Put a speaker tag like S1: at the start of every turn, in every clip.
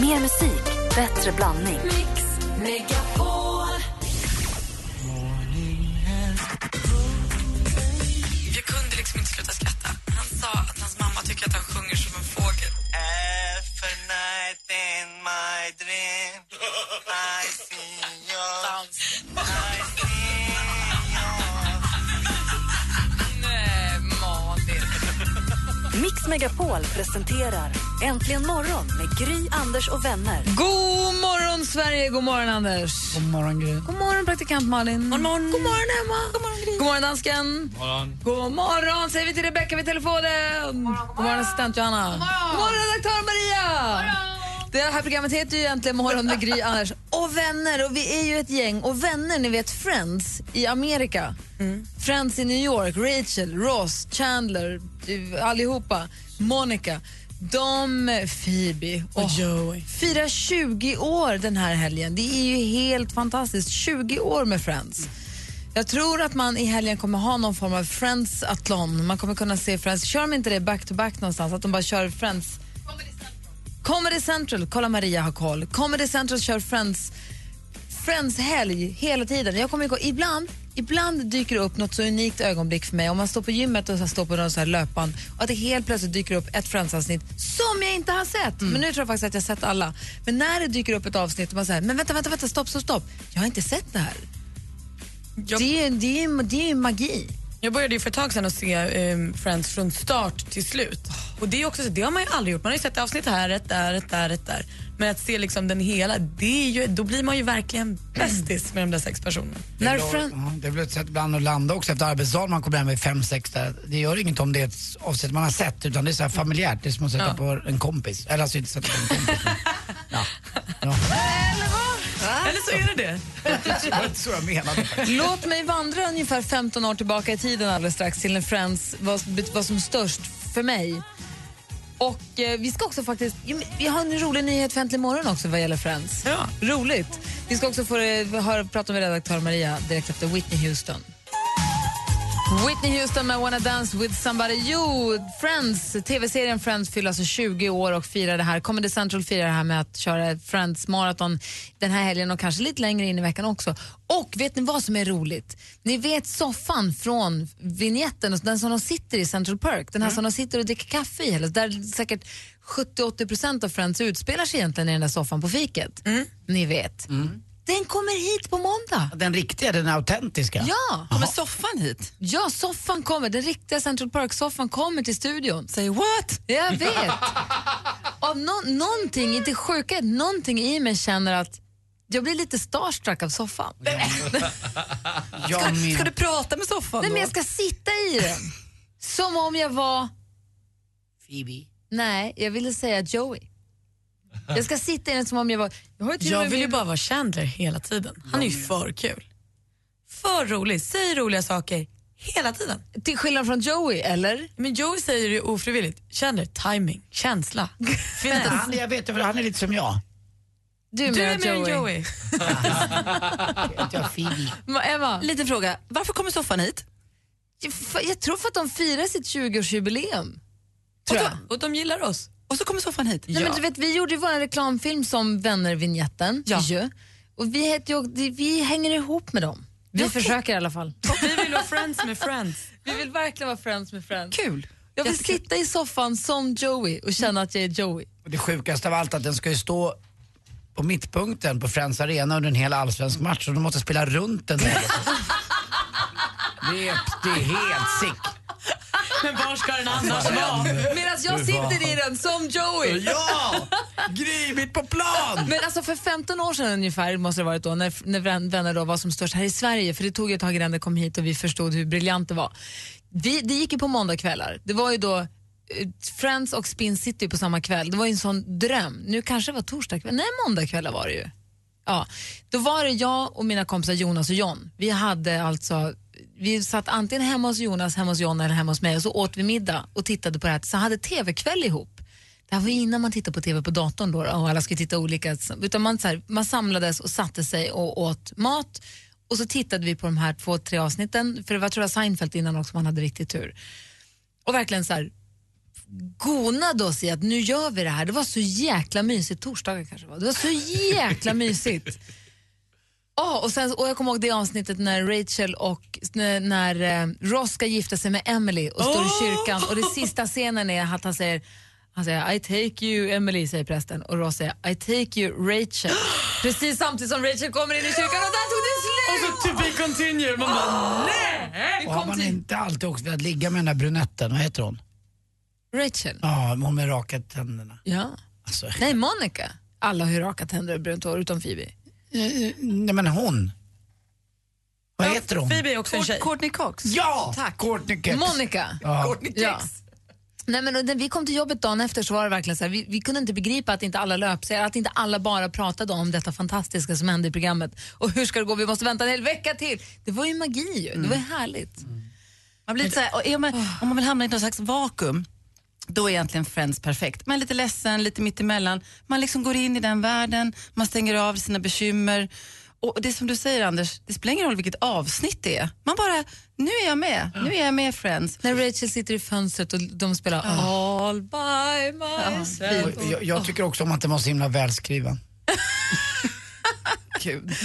S1: Mer musik, bättre blandning.
S2: Mix Megapol.
S1: Megapol presenterar Äntligen morgon med Gry, Anders och vänner.
S3: God morgon, Sverige! God morgon, Anders.
S4: God morgon, Gry.
S3: God morgon, praktikant Malin. God morgon, God morgon Emma. God morgon, God morgon dansken. God morgon, säger vi till Rebecka vid telefonen. God morgon, God morgon assistent Johanna. God morgon, God morgon redaktör Maria. Det här programmet heter ju Äntligen morgon med Gry, Anders och vänner. Och vi är ju ett gäng. Och vänner, ni vet Friends i Amerika. Friends i New York, Rachel, Ross, Chandler, allihopa. Monica. De, Phoebe och
S5: Joey.
S3: firar 20 år den här helgen. Det är ju helt fantastiskt. 20 år med Friends. Jag tror att man i helgen kommer ha någon form av Friends-atlon. Man kommer kunna se Friends. Kör de inte det back-to-back någonstans? Att de bara kör Friends? Comedy Central. Kolla Maria har koll. Comedy Central kör Friends Friends-helg hela tiden. Jag kommer ihåg, ibland, ibland dyker det upp något så unikt ögonblick för mig om man står på gymmet och så står på någon så här löpband och att det helt plötsligt dyker upp ett Friends-avsnitt som jag inte har sett. Men nu tror jag faktiskt att jag har sett alla. Men när det dyker upp ett avsnitt och man säger men vänta, vänta, vänta, stopp, stopp, stopp. Jag har inte sett det här.
S5: Jag,
S3: Det är, det är, det är magi.
S5: Jag började ju för ett tag sedan att se ehm, Friends från start till slut. Och det, är också, så- det har man ju aldrig gjort. Man har ju sett avsnitt här, ett där, ett där, ett där. Men att se liksom den hela, det är ju, då blir man ju verkligen bästis med de där sex personerna.
S3: När
S4: det, är ja, det är väl ett sätt ibland att landa också efter arbetsdagen. Man kommer hem vid fem, sex där. Det gör inget om det är ett avsnitt man har sett utan det är så här familjärt. Det är som att sätta
S5: Ja.
S4: på en kompis. Eller alltså inte sätta på en kompis. men, ja. Ja.
S5: Eller så är det det.
S4: Det var inte så jag menade.
S3: Låt mig vandra ungefär 15 år tillbaka i tiden alldeles strax till när Friends var, var som störst för mig. Och eh, vi ska också faktiskt, vi har en rolig nyhet för Äntligen morgon också vad gäller Friends.
S5: Ja.
S3: Roligt. Vi ska också få eh, höra, prata med redaktör Maria direkt efter Whitney Houston. Whitney Houston med Wanna Dance with somebody. Jo, Friends, tv-serien Friends fyller alltså 20 år och firar det här. Comedy Central firar det här med att köra ett Friends maraton den här helgen och kanske lite längre in i veckan också. Och vet ni vad som är roligt? Ni vet soffan från vignetten, den som de sitter i Central Perk, den här som de sitter och dricker kaffe i, eller där säkert 70-80% av Friends utspelar sig egentligen i den där soffan på fiket. Ni vet. Den kommer hit på måndag.
S4: Den riktiga, den autentiska.
S3: Ja!
S5: Kommer soffan hit?
S3: Ja, soffan kommer. Den riktiga Central Park-soffan kommer till studion.
S5: Say what?
S3: Jag vet. Av no någonting, inte sjuka, någonting i mig känner att jag blir lite starstruck av soffan.
S4: Min...
S5: Ska du prata med soffan
S3: Nej,
S5: då?
S3: men jag ska sitta i den. Som om jag var...
S4: Phoebe.
S3: Nej, jag ville säga Joey. Jag ska sitta i den som om jag var... Jag, har ju till och
S5: Jag
S3: med
S5: vill ju
S3: min-
S5: bara vara Chandler hela tiden. Han är ju för kul. För rolig, säger roliga saker hela tiden.
S3: Till skillnad från Joey, eller?
S5: Men Joey säger det ofrivilligt. Chandler, timing, känsla. Finess.
S4: Han, jag vet, han är lite som jag.
S3: Du är
S5: Du
S3: mer
S5: är mer än
S3: Joey.
S5: Joey.
S4: Vet jag, Phoebe.
S3: Ma- Emma,
S6: Liten fråga, varför kommer soffan hit?
S3: jag, jag tror för att de firar sitt 20-årsjubileum.
S5: Och
S3: Tror jag.
S5: och de gillar oss.
S6: Och så kommer soffan hit?
S3: Nej, men du vet, vi gjorde ju vår reklamfilm som Vänner-vinjetten.
S6: Ja.
S3: ju. Och vi, heter ju, vi- hänger ihop med dem. Vi försöker i alla fall.
S5: Vi vill vara friends med friends.
S3: Vi vill verkligen vara friends med friends.
S6: Kul.
S3: Jag vill
S6: Jättekul.
S3: sitta i soffan som Joey och känna att jag är Joey.
S4: Och det sjukaste av allt att den ska ju stå på mittpunkten på Friends Arena under en hel allsvensk match och de måste spela runt den. det, är, det är helt sick.
S5: Men var ska den annars vara?
S3: Medan jag sitter i den som Joey.
S4: Ja! Gry, mitt på plan!
S3: Men alltså för 15 år sedan ungefär måste det varit då när, när Vän- Vänner då var som störst här i Sverige, för det tog ju ett tag innan det kom hit och vi förstod hur briljant det var. Vi, det gick ju på måndagkvällar. Det var ju då eh, Friends och Spin City på samma kväll. Det var ju en sån dröm. Nu kanske det var torsdag kväll. Nej, måndagkvällar var det ju. Ja, då var det jag och mina kompisar Jonas och John. Vi hade alltså vi satt antingen hemma hos Jonas, hemma hos John eller hemma hos mig och så åt vi middag och tittade på det här. Så hade tv-kväll ihop. Det här var innan man tittade på tv på datorn då och alla skulle titta olika. Utan man, så här, man samlades och satte sig och åt mat och så tittade vi på de här två, tre avsnitten. För det var tror jag Seinfeld innan också man hade riktigt tur. Och verkligen så här, gonade oss i att nu gör vi det här. Det var så jäkla mysigt. Torsdagar kanske var. Det var så jäkla mysigt. Oh, och, sen, och jag kommer ihåg det avsnittet när Rachel och när, när eh, Ross ska gifta sig med Emily och står i kyrkan och det sista scenen är att han säger han säger I take you Emily, säger prästen och Ross säger I take you Rachel. Precis samtidigt som Rachel kommer in i kyrkan och där tog det slut!
S5: Och så to be continued. Man bara, nej!
S4: Och har man inte alltid också velat ligga med den där brunetten, vad heter hon?
S3: Rachel.
S4: Ja, hon med raka tänderna.
S3: Ja.
S4: Alltså,
S3: Nej, Monica. Alla har ju raka tänder och brunt hår utom Phoebe.
S4: Eh, nej men hon. Vad heter hon?
S5: Phoebe är också en tjej.
S6: Courtney Cox.
S4: Ja!
S6: Tack.
S4: Courtney Kex.
S3: Monica.
S4: Ja.
S3: Ja. Nej, men när vi kom till jobbet dagen efter så var det verkligen så här, vi, vi kunde inte begripa att inte alla löpsedlar, att inte alla bara pratade om detta fantastiska som hände i programmet. Och hur ska det gå? Vi måste vänta en hel vecka till. Det var ju magi ju. Det var ju härligt.
S6: Man blir lite så här, och är man, om man vill hamna i någon slags vakuum, då är egentligen Friends perfekt. Man är lite ledsen, lite mittemellan. Man liksom går in i den världen, man stänger av sina bekymmer. Och det som du säger Anders, det spelar ingen roll vilket avsnitt det är. Man bara, nu är jag med, nu är jag med Friends.
S3: När Rachel sitter i fönstret och de spelar All by myself.
S4: Och Jag, jag tycker också om att den var så himla välskriven.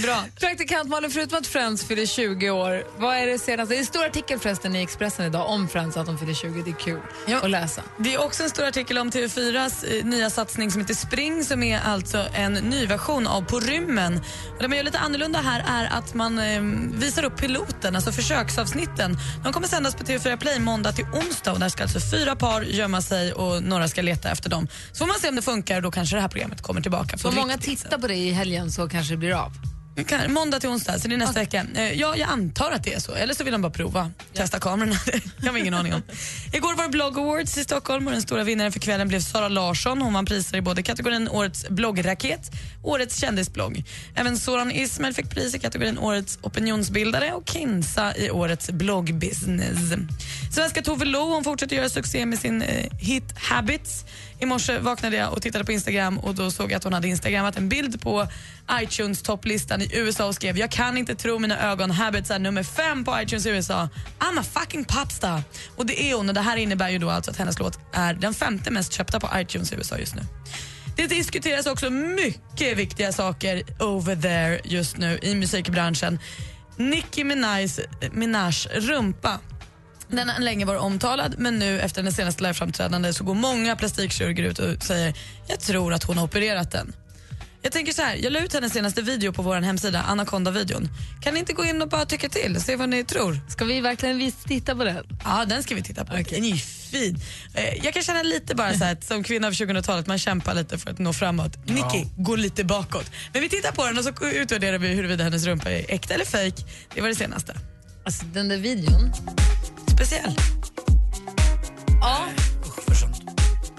S3: Bra. Praktikant Malin, förutom att Friends fyller 20 år, vad är det senaste? Det är en stor artikel förresten i Expressen idag om Friends att de fyller 20. Det är kul
S5: Ja.
S3: att läsa.
S5: Det är också en stor artikel om TV4s eh, nya satsning som heter Spring som är alltså en ny version av På rymmen. Och det man gör lite annorlunda här är att man eh, visar upp piloten, alltså försöksavsnitten. De kommer sändas på TV4 Play måndag till onsdag och där ska alltså fyra par gömma sig och några ska leta efter dem. Så får man se om det funkar och då kanske det här programmet kommer tillbaka.
S3: Om många tittar på det i helgen så kanske det blir av.
S5: Kan, måndag till onsdag, så det är nästa vecka. Eh, ja, jag antar att det är så. Eller så vill de bara prova. Testa kamerorna. det har ingen aning om. Igår var det Blogg Awards i Stockholm och den stora vinnaren för kvällen blev Sara Larsson. Hon vann priser i både kategorin Årets bloggraket och Årets kändisblogg. Även Soran Ismail fick pris i kategorin Årets opinionsbildare och Kinsa i Årets bloggbusiness. Svenska Tove Lo hon fortsätter göra succé med sin eh, hit Habits. I morse vaknade jag och tittade på Instagram och då såg jag att hon hade instagrammat en bild på iTunes topplistan i USA och skrev “Jag kan inte tro mina ögon, Habits är nummer fem på iTunes i USA. I'm a fucking popstar”. Och det är hon och det här innebär ju då alltså att hennes låt är den femte mest köpta på iTunes i USA just nu. Det diskuteras också mycket viktiga saker over there just nu i musikbranschen. Nicki Minajs, Minaj rumpa den har länge varit omtalad men nu efter den senaste liveframträdande så går många plastikkirurger ut och säger jag tror att hon har opererat den. Jag tänker så här, jag la ut hennes senaste video på vår hemsida, Anaconda-videon. Kan ni inte gå in och bara tycka till, se vad ni tror?
S3: Ska vi verkligen titta på den?
S5: Ja, den ska vi titta på. Den är ju fin. Eh, Jag kan känna lite bara så här, att som kvinna av 2000-talet, man kämpar lite för att nå framåt. Nicky, gå lite bakåt. Men vi tittar på den och så utvärderar vi huruvida hennes rumpa är äkta eller fake. Det var det senaste.
S3: Alltså den där videon.
S5: Speciell.
S3: Ja.
S4: Usch för sånt.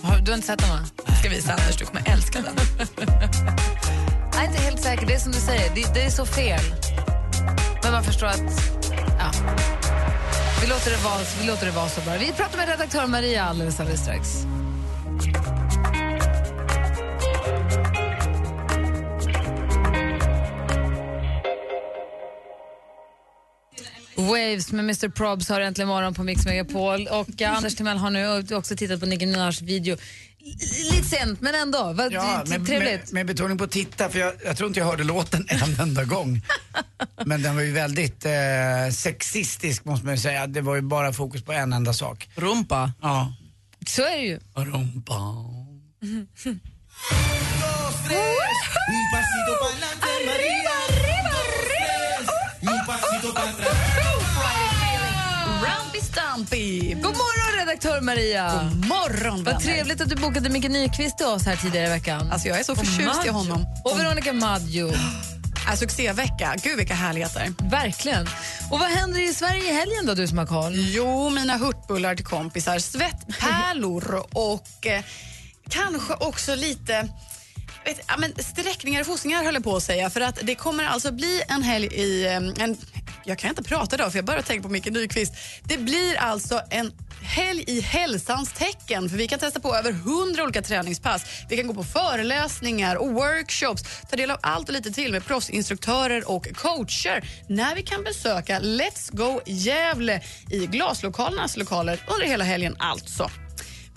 S3: Du har inte sett den va?
S5: Jag ska visa Anders, du kommer älska den.
S3: Jag är inte helt säker. Det är som du säger, det, det är så fel. Men man förstår att... Ja. Vi låter det vara, vi låter det vara så bara. Vi pratar med redaktör Maria alldeles, alldeles strax. Waves med Mr Probs har äntligen morgon på Mix Megapol. Och eh, Anders Timell har nu också tittat på Nicki Minajs video. L- Lite sent, men ändå. Vad,
S4: Ja, med,
S3: trevligt.
S4: med, med betoning på titta, för jag, jag tror inte jag hörde låten en enda gång. Men den var ju väldigt eh, sexistisk måste man ju säga. Det var ju bara fokus på en enda sak.
S6: Rumpa.
S4: Ja.
S3: Så är det ju.
S4: Rumpa.
S2: Rumpy Stumpy.
S3: God morgon redaktör Maria!
S2: God morgon,
S3: Vad
S2: vänner.
S3: trevligt att du bokade Micke Nyqvist till oss här tidigare i veckan.
S2: Alltså jag är så förtjust i honom.
S3: Och Veronica Maggio.
S2: Äh, succévecka. Gud vilka härligheter.
S3: Verkligen. Och vad händer i Sverige i helgen då, du som har koll?
S2: Jo, mina hurtbullar till kompisar, svettpärlor och eh, kanske också lite vet, ja, men sträckningar och fossningar höll jag på att säga. För att det kommer alltså bli en helg i... eh, En, jag kan inte prata idag för jag börjar tänka på Micke Nyqvist. Det blir alltså en helg i hälsans tecken. För Vi kan testa på över 100 olika träningspass. Vi kan gå på föreläsningar och workshops. Ta del av allt och lite till med proffsinstruktörer och coacher när vi kan besöka Let's Go Gävle i glaslokalernas lokaler under hela helgen alltså.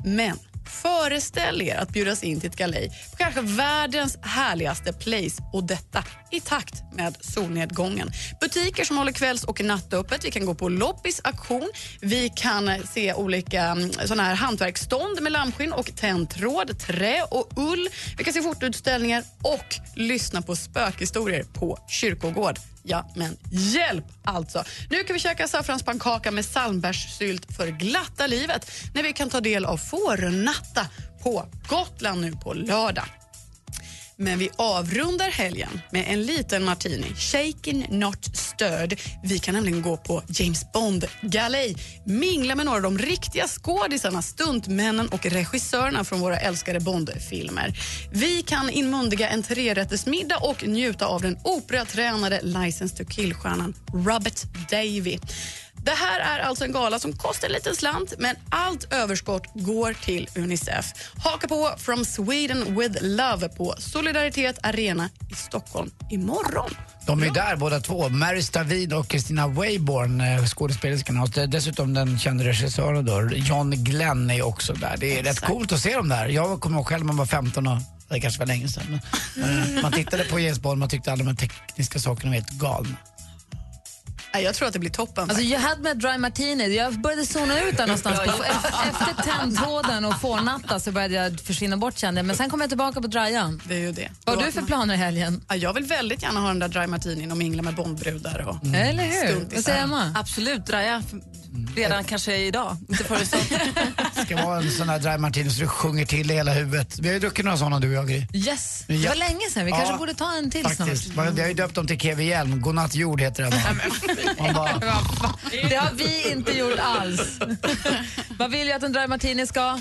S2: Men föreställ er att bjudas in till ett galej på kanske världens härligaste place och detta i takt med solnedgången. Butiker som håller kvälls och nattöppet. Vi kan gå på loppis auktion. Vi kan se olika mm, såna här hantverksstånd med lammskinn och tändtråd, trä och ull. Vi kan se fotoutställningar och lyssna på spökhistorier på kyrkogård. Ja, men hjälp alltså! Nu kan vi käka saffranspannkaka med salmbärssylt för glatta livet när vi kan ta del av fårnatta på Gotland nu på lördag. Men vi avrundar helgen med en liten martini. Shaken not stirred. Vi kan nämligen gå på James Bond-galej. Mingla med några av de riktiga skådisarna, stuntmännen och regissörerna från våra älskade Bond-filmer. Vi kan inmundiga en trerättersmiddag och njuta av den operatränade License to kill-stjärnan Robert Davy. Det här är alltså en gala som kostar en liten slant men allt överskott går till Unicef. Haka på From Sweden with Love på Solidaritet Arena i Stockholm imorgon.
S4: De är där båda två. Mary Stavin och Christina Wayborn, eh, skådespelerskan. Och dessutom den kände regissören då, John Glenn är också där. Det är rätt coolt att se dem där. Jag kommer ihåg själv när man var 15 och det kanske var länge sedan. Men, eh, man tittade på James Bond, man tyckte alla de här tekniska sakerna var helt galna.
S2: Jag tror att det blir toppen.
S3: Alltså, jag hade med dry martini. Jag började zona ut där någonstans. På, efter tändtråden och fårnatta så började jag försvinna bort kände jag. Men sen kom jag tillbaka på dryan.
S2: det är ju det.
S3: Vad har du för planer i helgen?
S2: Ja, jag vill väldigt gärna ha den där dry martinin och mingla med Bondbrudar. Och
S3: Eller hur? Vad säger Emma?
S6: Absolut, draja f- redan kanske idag. Inte förrän
S4: Det ska vara en sån här dry martini så du sjunger till i hela huvudet. Vi har ju druckit några såna du och jag Gry.
S3: Yes! Det var länge sedan. Vi
S4: Ja,
S3: kanske borde ta en till
S4: Faktiskt.
S3: snart.
S4: Man- Vi har ju döpt dem till Kevin Hjelm. Godnatt jord heter den. Bara,
S3: Det har vi inte gjort alls. Vad vill jag att en dry martini ska?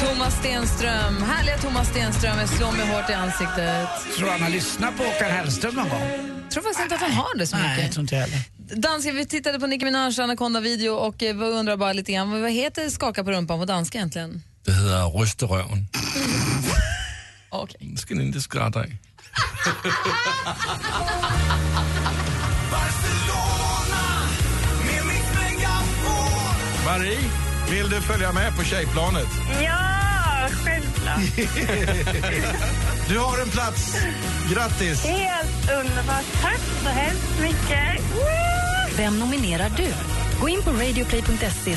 S3: Thomas Stenström. Härliga Thomas Stenström. Jag slår mig hårt i ansiktet.
S4: tror han har lyssnat på Håkan Hellström någon gång?
S3: Jag tror faktiskt inte att han har det så
S4: Nej, jag
S3: mycket.
S4: tror inte jag heller.
S3: Danska, vi tittade på Nicki Minaj Anaconda-video och eh, vi undrar bara lite grann, vad heter skaka på rumpan på danska egentligen?
S7: Det hedder rysterøven.
S3: Okej.
S7: Det skal ni inte skratta af.
S8: Marie, vill du följa med på tjejplanet?
S9: Ja, självklart.
S8: Du har en plats. Grattis!
S9: Helt underbart. Tack så hemskt mycket.
S1: Vem nominerar du? Gå in på radioplay.se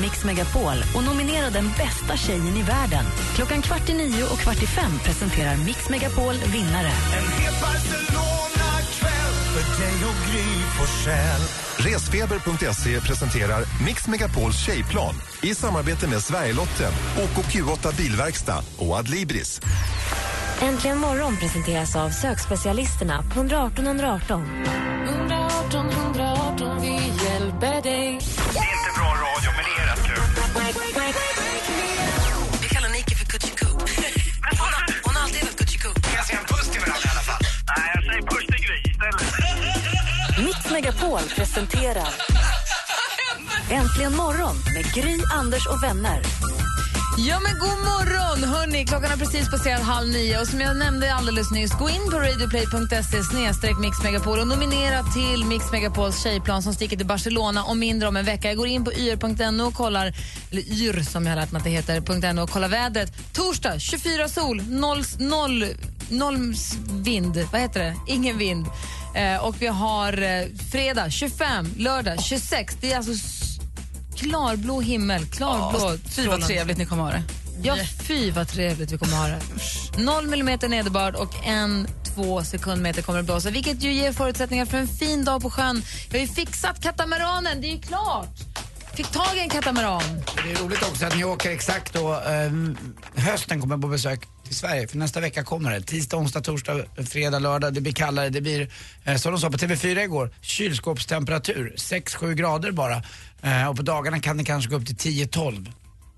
S1: mixmegapol och nominera den bästa tjejen i världen. Klockan kvart i nio och kvart i fem presenterar Mix Megapol vinnare.
S10: En hel Barcelona-kväll för dig och Gry Forssell.
S11: Resfeber.se presenterar Mix Megapols tjejplan i samarbete med Sverigelotten, OKQ8 Bilverkstad och Adlibris.
S12: Äntligen morgon presenteras av sökspecialisterna på 118 118. 118 118, vi hjälper dig.
S10: Det
S1: Megapol presenterar Äntligen morgon med Gry, Anders och vänner.
S3: Ja men god morgon! Hörrni, klockan har precis passerat halv nio och som jag nämnde alldeles nyss, gå in på radioplay.se mixmegapol och nominera till Mix Megapols tjejplan som sticker till Barcelona om mindre om en vecka. Jag går in på yr.no och kollar, eller yr som jag har lärt mig att det heter, .no och kollar vädret. Torsdag 24 sol, noll, noll, noll vind, vad heter det? Ingen vind. Eh, och vi har eh, fredag 25, lördag 26. Det är alltså klarblå himmel, klarblå
S6: Fy vad trevligt ni kommer ha det.
S3: Ja, fy vad trevligt vi kommer ha det. Noll millimeter nederbörd och en, två sekundmeter kommer det blåsa, vilket ju ger förutsättningar för en fin dag på sjön. Jag har ju fixat katamaranen, det är ju klart. Fick tag i en katamaran.
S4: Det är roligt också att ni åker exakt då, eh, hösten kommer på besök till Sverige. För nästa vecka kommer det. Tisdag, onsdag, torsdag, fredag, lördag. Det blir kallare. Det blir, eh, som de sa på TV4 igår, kylskåpstemperatur. 6-7 grader bara. Eh, och på dagarna kan det kanske gå upp till 10-12.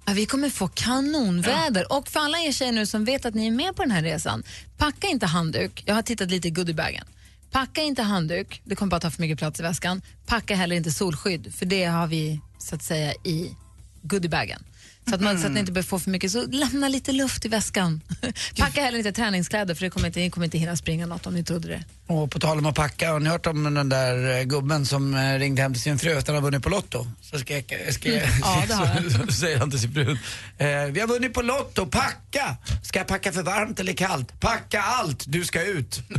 S3: Ja, vi kommer få kanonväder. Och för alla er tjejer nu som vet att ni är med på den här resan, packa inte handduk. Jag har tittat lite i goodiebagen. Packa inte handduk, det kommer bara ta för mycket plats i väskan. Packa heller inte solskydd, för det har vi så att säga i goodiebagen. Så att, man, så att ni inte behöver få för mycket. Så lämna lite luft i väskan. Packa heller inte träningskläder för det kommer inte, ni kommer inte hinna springa något om ni trodde det.
S4: Och på tal om att packa, har ni hört om den där eh, gubben som eh, ringde hem till sin fru efter att han har vunnit på Lotto? Så skrek, skrek,
S3: Mm. Ja, det har jag.
S4: så säger han till sin fru. Eh, vi har vunnit på Lotto, packa! Ska jag packa för varmt eller kallt? Packa allt, du ska ut.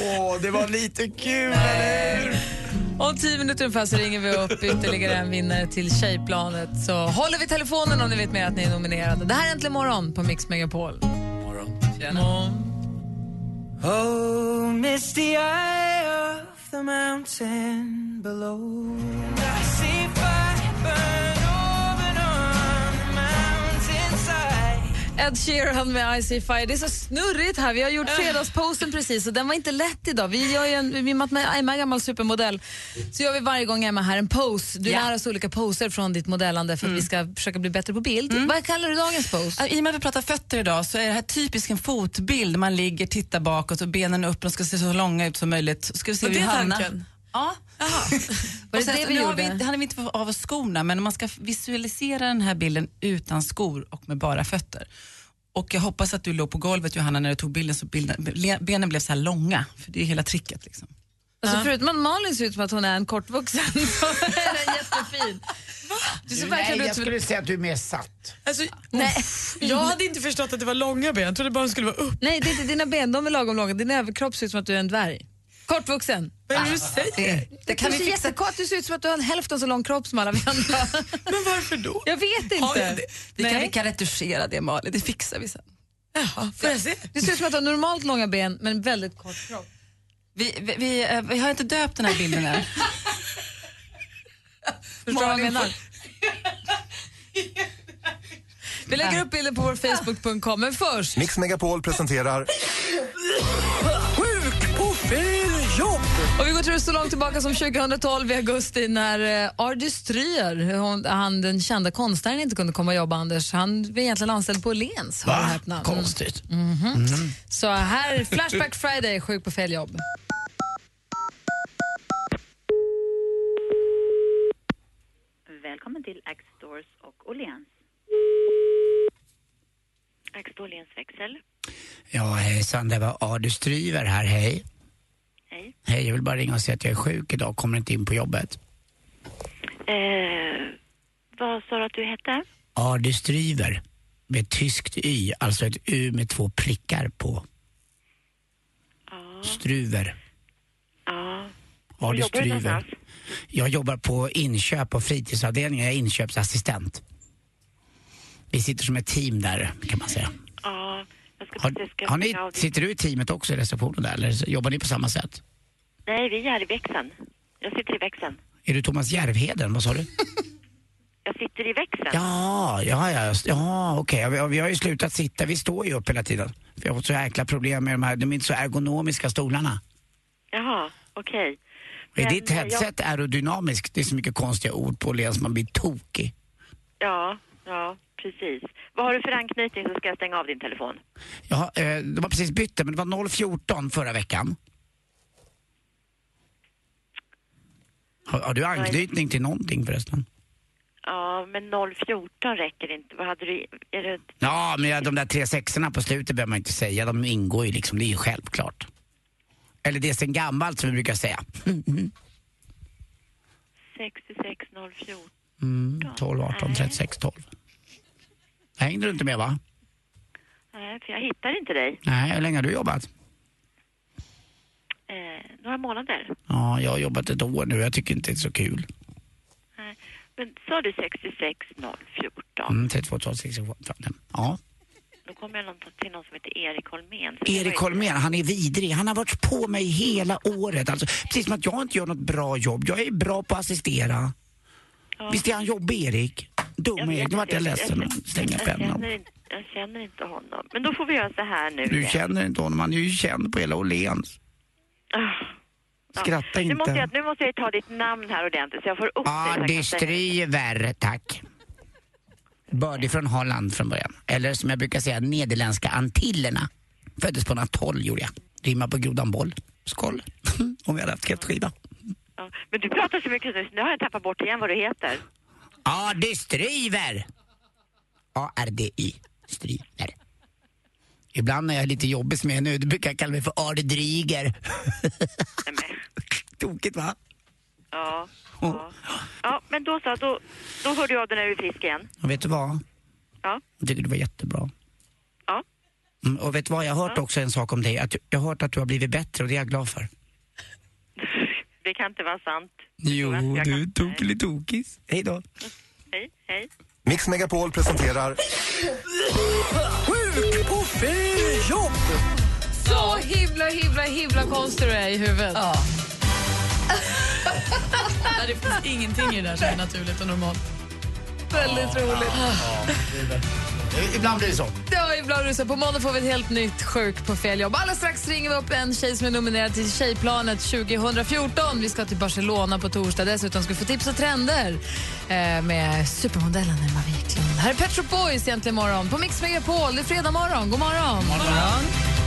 S4: Åh, det var lite kul, eller hur?
S3: Om tio minuter ungefär så ringer vi upp ytterligare en vinnare till Tjejplanet. Så håller vi telefonen om ni vet mer att ni är nominerade. Det här är Äntligen morgon på Mix Megapol.
S10: Oh, misty eye of the mountain below.
S3: Ed Sheeran med I See Fire. Det är så snurrigt här. Vi har gjort fredagsposten precis och den var inte lätt idag. Vi gör ju en, i och med att Emma är gammal supermodell så gör vi varje gång Emma här en pose. Du
S6: Ja.
S3: lär oss olika poser från ditt modellande för att vi ska försöka bli bättre på bild. Vad kallar du dagens pose?
S6: I och med att vi pratar fötter idag så är det här typiskt en fotbild. Man ligger, tittar bakåt och benen upp och ska se så långa ut som möjligt. Ska vi se vi
S5: det
S6: hamnar.
S5: tanken?
S6: Ja.
S3: Var
S6: Och
S3: det det vi
S6: nu har vi, inte- hann vi inte få av oss skorna, men man ska visualisera den här bilden utan skor och med bara fötter. Och jag hoppas att du låg på golvet Johanna när du tog bilden så bilden, benen blev så här långa, för det är hela tricket. Liksom.
S3: Alltså, förutom att Malin ser ut som att hon är en kortvuxen så är den jättefin. Du ser
S4: Nej,
S3: verkligen ut
S4: jag
S3: som
S4: skulle säga att du är mer satt.
S5: Alltså,
S3: Nej.
S5: jag hade inte förstått att det var långa ben, jag trodde bara de skulle vara upp.
S3: Nej, det är inte dina ben, de är lagom långa. Din överkropp ser ut som att du är en dvärg. Kortvuxen.
S5: Vad är det du säger?
S3: Det kan du ser jättekort, du ser ut som att du har en hälften så lång kropp som alla vi andra.
S5: Men varför då?
S3: Jag vet inte.
S5: Har jag det?
S6: Vi kan, vi kan retuschera det Malin, det fixar vi sen.
S5: Jaha, får jag se?
S3: Det ser ut som att du har normalt långa ben men väldigt kort kropp.
S6: Vi, vi, vi, eh, vi har inte döpt den här bilden än.
S3: Förstår du vad jag menar? Vi lägger upp bilden på vår Facebook.com, men först...
S11: Mix Megapol presenterar
S3: Och vi går tror så långt tillbaka som 2012 i augusti när uh, Ardy Stryer, han den kända konstnären, inte kunde komma och jobba, Anders. Han var egentligen anställd på Åhléns.
S4: Va?
S3: häpna. Mm.
S4: Konstigt.
S3: Mhm. Så här, Flashback Friday, sjuk på fel jobb.
S13: Välkommen till Axstores och Åhléns. Axstore Åhléns växel.
S4: Ja, hejsan, det var Adi Stryver här, hej.
S13: Hej.
S4: Hej, jag vill bara ringa och säga att jag är sjuk idag, kommer inte in på jobbet.
S13: Eh, vad sa du att du hette?
S4: Adi Stryver, med tyskt Y, alltså ett U med två prickar på.
S13: Ja.
S4: Struver.
S13: Ja. Var
S4: Adi
S13: jobbar du
S4: Stryver.
S13: någonstans?
S4: Jag jobbar på inköp och fritidsavdelningen, jag är inköpsassistent. Vi sitter som ett team där, kan man säga.
S13: Jag
S4: Har, har ni,
S13: ditt-
S4: sitter du i teamet också i receptionen där, eller jobbar ni på samma sätt?
S13: Nej, vi är i växeln. Jag sitter i växeln.
S4: Är du Thomas Järvheden, vad sa du?
S13: Jag sitter i växeln.
S4: Ja, ja, ja, ja okej. Vi, vi har ju slutat sitta, vi står ju upp hela tiden. Vi har fått så jäkla problem med de här, de är inte så ergonomiska stolarna.
S13: Jaha, okej.
S4: är
S13: Men,
S4: ditt
S13: eh,
S4: headset aerodynamiskt? Det är så mycket konstiga ord på det man blir tokig.
S13: Ja, ja, precis. Vad har du för anknytning så ska jag stänga av din telefon.
S4: Ja, eh, de har precis bytt det, men det var 014 förra veckan. Har, har du anknytning till någonting förresten?
S13: Ja, men 014 räcker inte. Vad hade du... Är det...
S4: Ja, men de där tre sexorna på slutet behöver man inte säga. De ingår ju liksom, det är ju självklart. Eller det är sen gammalt som vi brukar säga.
S13: 66014.
S4: Mm, 12, 18, 36, 12. Hängde du inte med va?
S13: Nej, för jag hittar inte dig.
S4: Nej, hur länge har du jobbat?
S13: Eh, några månader.
S4: Ja, jag har jobbat ett år nu jag tycker inte det är så kul.
S13: Nej. Men sa du 66014?
S4: Mm, 32, 12, 64, 15. Ja.
S13: Då kommer jag till någon som heter Erik Holmén.
S4: Erik Holmén, han är vidrig. Han har varit på mig hela året. Alltså, precis som att jag inte gör något bra jobb. Jag är bra på att assistera.
S13: Ja.
S4: Visst är han jobbig, Erik? Dum
S13: Jag.
S4: Nu vart jag
S13: inte.
S4: ledsen och stänger
S13: jag,
S4: pennan.
S13: inte, jag känner inte honom. Men då får vi göra så här nu.
S4: Du
S13: igen.
S4: känner inte honom, han är ju känd på hela Åhléns.
S13: Ah. Ja.
S4: Skratta
S13: Nu
S4: inte.
S13: måste, jag, nu måste jag ta ditt namn här ordentligt så jag får upp det. jag kan
S4: Adi
S13: säga-
S4: Stryver, tack. Bördig från Holland från början. Eller som jag brukar säga, Nederländska Antillerna. Föddes på en atoll gjorde jag. Rimmar på grodan boll. Skål. Om vi hade haft kräftskiva.
S13: Ja. men du pratar så mycket nu, så nu har jag tappat bort igen vad du heter.
S4: Adi Stryver. A-R-D-Y. Stryver. Ibland när jag är lite jobbig som jag är nu, då brukar jag kalla mig för Adi Dryger. Tokigt va?
S13: Ja. Ja, ja men då så, då, då hör du av dig när du är frisk igen.
S4: Och vet du vad?
S13: Ja.
S4: Jag tycker det var jättebra.
S13: Ja.
S4: Mm, och vet du vad, jag har hört också en sak om dig. Att jag har hört att du har blivit bättre och det är jag glad för.
S13: Det kan inte vara sant.
S4: Jo, du
S13: kan-
S4: tokelitokis. Hej då.
S13: Hej, hej.
S11: Mix Megapol presenterar
S3: Sjuk på fel jobb! Så himla, himla, himla konstig du är i huvudet.
S5: Ja. det finns ingenting i det där som är naturligt och normalt.
S3: Väldigt roligt.
S4: Ibland blir det så.
S3: Ja, ibland är det så. På måndag får vi ett helt nytt Sjuk på fel jobb. Alldeles strax ringer vi upp en tjej som är nominerad till Tjejplanet 2014. Vi ska till Barcelona på torsdag. Dessutom ska vi få tips och trender eh, med supermodellen Emma Wiklund. Här är Pet Shop Boys egentligen morgon på Mix Megapol. Det är fredag morgon. God morgon. God morgon. Pet Shop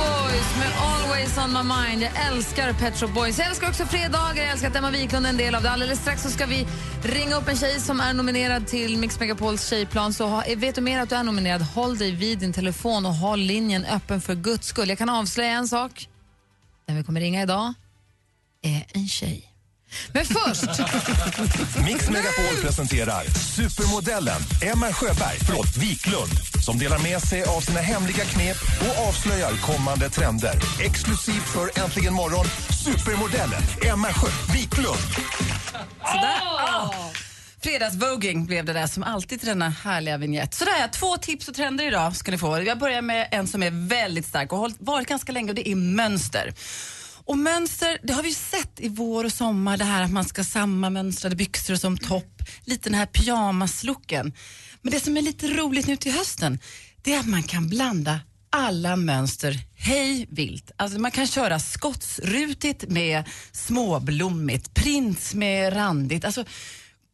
S3: Boys med Always on my mind. Jag älskar Pet Shop Boys. Jag älskar också fredagar. Jag älskar att Emma Wiklund är en del av det. Alldeles strax så ska vi ringa upp en tjej som är nominerad till Mix Megapols tjejplan. Så ha, vet du mer att du är nominerad, håll dig vid din telefon och håll linjen öppen för guds skull. Jag kan avslöja en sak. Den vi kommer ringa idag är en tjej. Men först...
S11: Mix Megapol presenterar supermodellen Emma Sjöberg, förlåt, Wiklund som delar med sig av sina hemliga knep och avslöjar kommande trender. Exklusivt för Äntligen morgon, supermodellen Emma Sjö Wiklund.
S6: Sådär. Ah. Fredagsvoging blev det där som alltid till denna härliga vignett. Sådär, två tips och trender idag ska ni få. Jag börjar med en som är väldigt stark och har varit ganska länge och det är mönster. Och mönster, det har vi ju sett i vår och sommar, det här att man ska ha samma mönstrade byxor som topp, lite den här pyjamaslooken. Men det som är lite roligt nu till hösten, det är att man kan blanda alla mönster hej vilt. Alltså man kan köra skottsrutigt med småblommigt, prins med randigt. Alltså,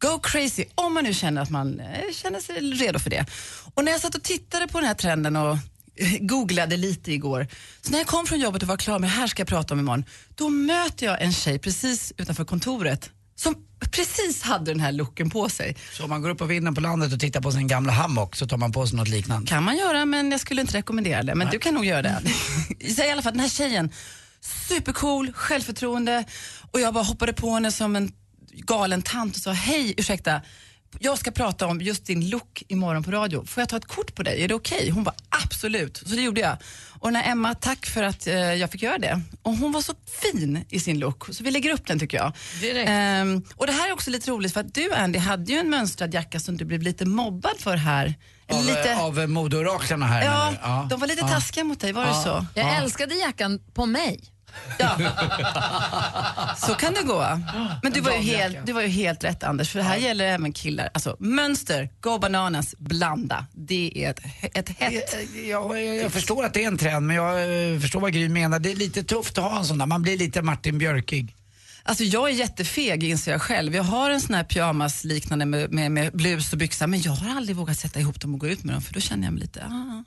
S6: Go crazy om man nu känner att man eh, känner sig redo för det. Och när jag satt och tittade på den här trenden och googlade lite igår, så när jag kom från jobbet och var klar med här ska jag prata om imorgon, då möter jag en tjej precis utanför kontoret som precis hade den här looken på sig.
S4: Så om man går upp på vinden på landet och tittar på sin gamla hammock så tar man på sig något liknande?
S6: kan man göra men jag skulle inte rekommendera det. Men du kan nog göra det. Så I alla fall den här tjejen, supercool, självförtroende och jag bara hoppade på henne som en galen tant och sa hej, ursäkta, jag ska prata om just din look imorgon på radio. Får jag ta ett kort på dig? Är det okej? Hon bara absolut. Så det gjorde jag. Och när Emma, tack för att eh, jag fick göra det. Och hon var så fin i sin look, så vi lägger upp den tycker jag. Ehm, och det här är också lite roligt för att du Andy hade ju en mönstrad jacka som du blev lite mobbad för här.
S4: Av,
S6: lite...
S4: av modeoraklarna här
S6: Ja,
S4: du?
S6: de var lite
S4: Ja.
S6: taskiga mot dig, var det
S4: Ja.
S6: så?
S3: Jag älskade jackan på mig.
S6: Så kan det gå. Men du var, ju helt, du var ju helt rätt Anders, för det här gäller även killar. Alltså mönster, go bananas, blanda. Det är ett, ett hett...
S4: Jag, jag, jag förstår att det är en trend men jag eh, förstår vad Gry menar. Det är lite tufft att ha en sån där. Man blir lite Martin Björkig.
S6: Alltså jag är jättefeg inser jag själv. Jag har en sån här pyjamas liknande med, med, med blus och byxa men jag har aldrig vågat sätta ihop dem och gå ut med dem för då känner jag mig lite, ah,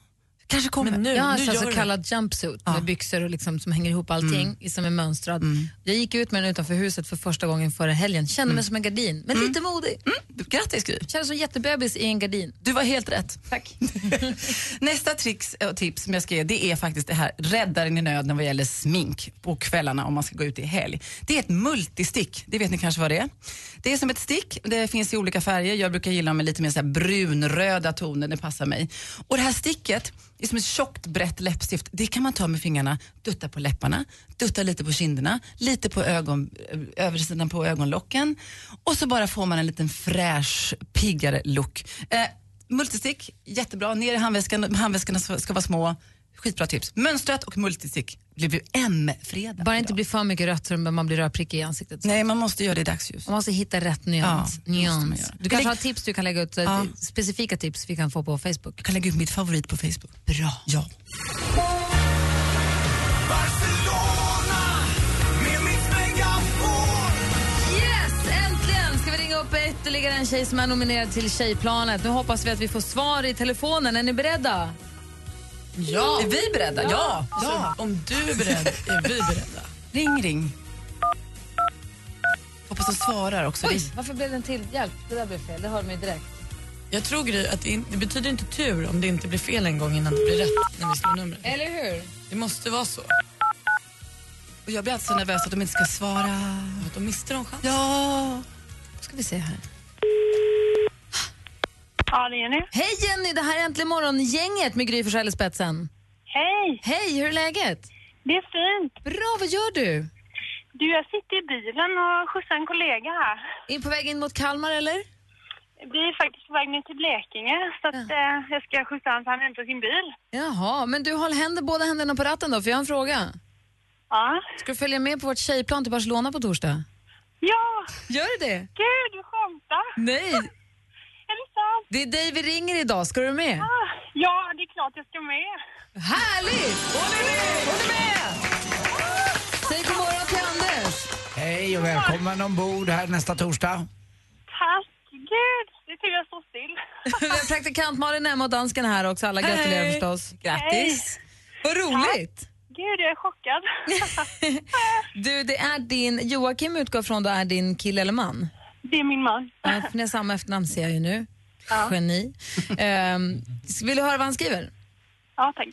S6: kanske kommer.
S5: Men nu,
S3: jag har
S5: nu gör
S3: så kallad jumpsuit med byxor och liksom, som hänger ihop allting i som är mönstrad. Jag gick ut med den utanför huset för första gången förra helgen. Kände mig som en gardin, men lite modig.
S6: Grattis Gry.
S3: Kände som jättebebis i en gardin.
S6: Du var helt rätt.
S3: Tack.
S6: Nästa tricks och tips som jag ska ge det är faktiskt det här räddaren i nöden vad gäller smink på kvällarna om man ska gå ut i helg. Det är ett multistick, det vet ni kanske vad det är. Det är som ett stick, det finns i olika färger. Jag brukar gilla med lite mer så här brunröda toner, det passar mig. Och det här sticket är som ett tjockt brett läppstift. Det kan man ta med fingrarna, dutta på läpparna, dutta lite på kinderna, lite på ögon, eh, översidan på ögonlocken och så bara får man en liten fräsch, piggare look. Eh, multistick, jättebra. Ner i handväskan, handväskorna ska vara små. Skitbra tips. Mönstrat och multistick blir ju M-fredag.
S3: Bara inte bli för mycket rött så man blir rödprickig i ansiktet.
S6: Nej, man måste göra det i dagsljus.
S3: Man måste hitta rätt nyans.
S6: Ja, det
S3: nyans. Du kanske har tips du kan lägga ut,
S6: Ja.
S3: specifika tips vi kan få på Facebook.
S6: Jag kan lägga ut mitt favorit på Facebook. Bra. Ja.
S10: Barcelona med Mix Megapol.
S3: Yes, äntligen ska vi ringa upp ytterligare en tjej som är nominerad till Tjejplanet. Nu hoppas vi att vi får svar i telefonen. Är ni beredda?
S5: Ja.
S6: Är vi beredda? Ja.
S5: ja. Om du är beredd är vi beredda.
S6: Ring, ring. Hoppas de svarar också.
S3: Oj, varför blev den till? Hjälp, det där blev fel. Det hörde mig direkt.
S5: Jag tror Gry, att det, in, det betyder inte tur om det inte blir fel en gång innan det blir rätt när vi slår numret.
S3: Eller hur?
S5: Det måste vara så.
S6: Och jag blir alltid så nervös att de inte ska svara.
S5: Att de mister de chansen.
S6: Ja.
S3: Då ska vi se här.
S9: Ja, det är Jenny.
S3: Hej Jenny, det här är Äntligen morgon-gänget med Gry Forssell i spetsen.
S9: Hej!
S3: Hej, hur är läget?
S9: Det är fint.
S3: Bra, vad gör du?
S9: Du, jag sitter i bilen och skjutsar en kollega här.
S3: In på väg in mot Kalmar eller?
S9: Vi är faktiskt på väg ner till Blekinge så att, eh, jag ska skjutsa honom så han hämtar sin bil.
S3: Jaha, men du håll händer, båda händerna på ratten då, för jag har en fråga.
S9: Ja.
S3: Ska du följa med på vårt tjejplan till Barcelona på torsdag?
S9: Ja!
S3: Gör du det?
S9: Gud, du skämtar!
S3: Nej,
S9: Är det
S3: är dig vi ringer idag. Ska du med?
S9: Ah, Ja, det är klart jag ska med.
S3: Härligt! Hon är med! Hon är med! Säg god morgon till Anders.
S4: Hej och välkommen ombord här nästa torsdag.
S9: Tack! Gud, det är tur jag står still.
S3: Vi har praktikant Malin Emma och dansken här också. Alla gratulerar
S9: Hej.
S3: förstås.
S9: Grattis.
S3: Vad roligt!
S9: Gud, jag är chockad.
S3: Du, det är din, Joakim utgår från då är din kille eller man?
S9: Det är min man.
S3: Ja, för ni har samma efternamn ser jag ju nu.
S9: Ja.
S3: Geni. Um, vill du höra vad han skriver?
S9: Ja, tack.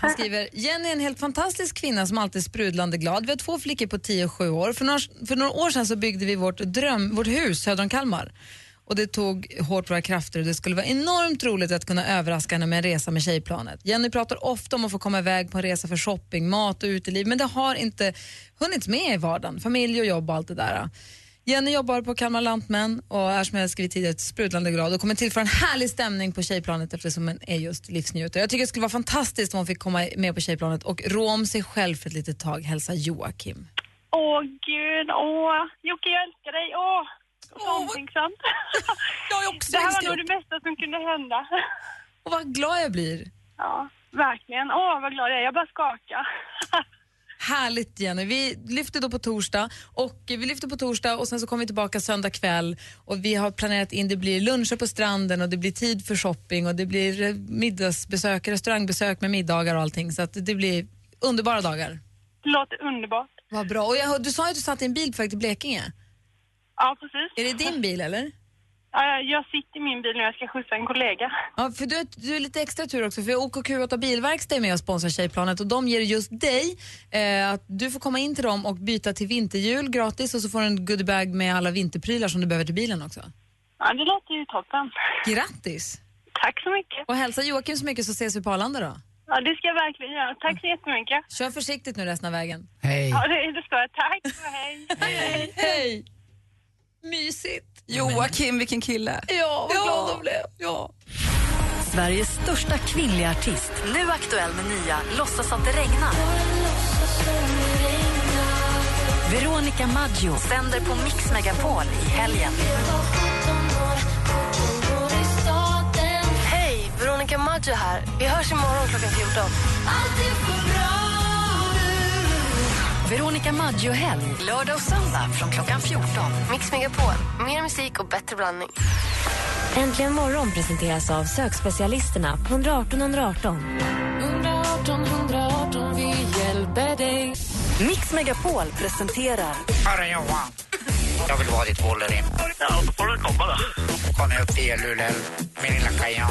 S3: Han skriver, Jenny är en helt fantastisk kvinna som alltid är sprudlande glad. Vi har två flickor på 10 och 7 år. För några, för några år sedan så byggde vi vårt, dröm, vårt hus söder om Kalmar. Och det tog hårt våra krafter och det skulle vara enormt roligt att kunna överraska henne med en resa med tjejplanet. Jenny pratar ofta om att få komma iväg på en resa för shopping, mat och uteliv men det har inte hunnit med i vardagen. Familj och jobb och allt det där. Jenny jobbar på Kalmar Lantmän och är som jag skrivit tidigare sprudlande glad och kommer tillföra en härlig stämning på tjejplanet eftersom hon är just livsnjutare. Jag tycker det skulle vara fantastiskt om hon fick komma med på tjejplanet och rå om sig själv för ett litet tag. Hälsa Joakim.
S9: Åh, gud. Åh, Jocke, jag älskar dig. Åh, så omtänksamt.
S5: Jag också
S9: Det här var nog det bästa som kunde hända.
S3: Och vad glad jag blir.
S9: Ja, verkligen. Åh, vad glad jag är. Jag bara skakar.
S3: Härligt Jenny. Vi lyfter då på torsdag och vi lyfter på torsdag och sen så kommer vi tillbaka söndag kväll och vi har planerat in det blir luncher på stranden och det blir tid för shopping och det blir eh, middagsbesök, restaurangbesök med middagar och allting så att det blir underbara dagar.
S9: Låter underbart.
S3: Vad bra. Och jag, du sa ju att du satt i en bil på väg till Blekinge.
S9: Ja, precis.
S3: Är det din bil eller?
S9: Ja, Jag sitter i min bil när jag ska skjutsa en kollega.
S3: Ja, för du, du är lite extra tur också för OKQ8 Bilverkstad är med och sponsrar Tjejplanet och de ger just dig eh, att du får komma in till dem och byta till vinterhjul gratis och så får du en goodiebag med alla vinterprylar som du behöver till bilen också.
S9: Ja, det låter ju toppen.
S3: Grattis!
S9: Tack så mycket.
S3: Och hälsa Joakim så mycket så ses vi på Arlanda då.
S9: Ja, det ska jag verkligen göra. Tack så jättemycket.
S3: Kör försiktigt nu resten av vägen.
S4: Hej.
S9: Ja, det, det ska jag. Tack och hej. hej.
S3: Hej! Mysigt.
S6: Joakim, vilken kille.
S3: Ja, vad glad jag blev. Ja.
S1: Sveriges största kvinnliga artist. Nu aktuell med nya Låtsas att det regnar. Veronica Maggio sänder på Mix Megapol i helgen.
S14: Hej, Veronica Maggio här. Vi hörs imorgon klockan 14.
S1: Veronica Maggio-helg, lördag och söndag från klockan 14.
S14: Mix Megapol. Mer musik och bättre blandning.
S12: Äntligen morgon presenteras av sökspecialisterna på 118 118.
S1: 118 118, vi hjälper dig. Mix Megapol presenterar...
S4: Hörru Johan, jag vill vara ditt Wolverine.
S15: Ja, då får du komma då.
S4: Kom ner upp till Luleå, min lilla kajan.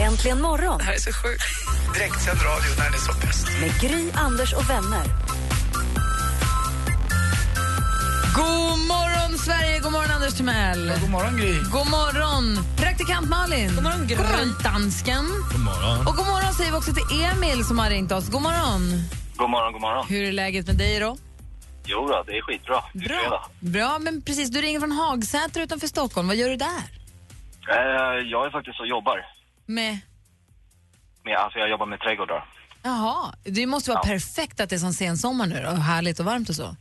S1: Äntligen morgon
S5: Det här är så sjukt.
S4: Direktsänd radio när det är som bäst.
S1: med Gry, Anders och vänner.
S3: God morgon Sverige, god morgon Anders Timell.
S4: God morgon Gry.
S3: God morgon praktikant Malin. God morgon, god morgon dansken.
S7: God morgon.
S3: Och god morgon säger vi också till Emil som har ringt oss. God morgon.
S15: God morgon, god morgon.
S3: Hur är läget med dig då?
S15: Jo då, det är skitbra.
S3: Bra. Bra, men precis. Du ringer från Hagsäter utanför Stockholm. Vad gör du där?
S15: Eh, jag är faktiskt och jobbar.
S3: Med?
S15: Med, alltså jag jobbar med trädgårdar.
S3: Jaha, det måste vara perfekt att det är som sensommar nu och härligt och varmt och så.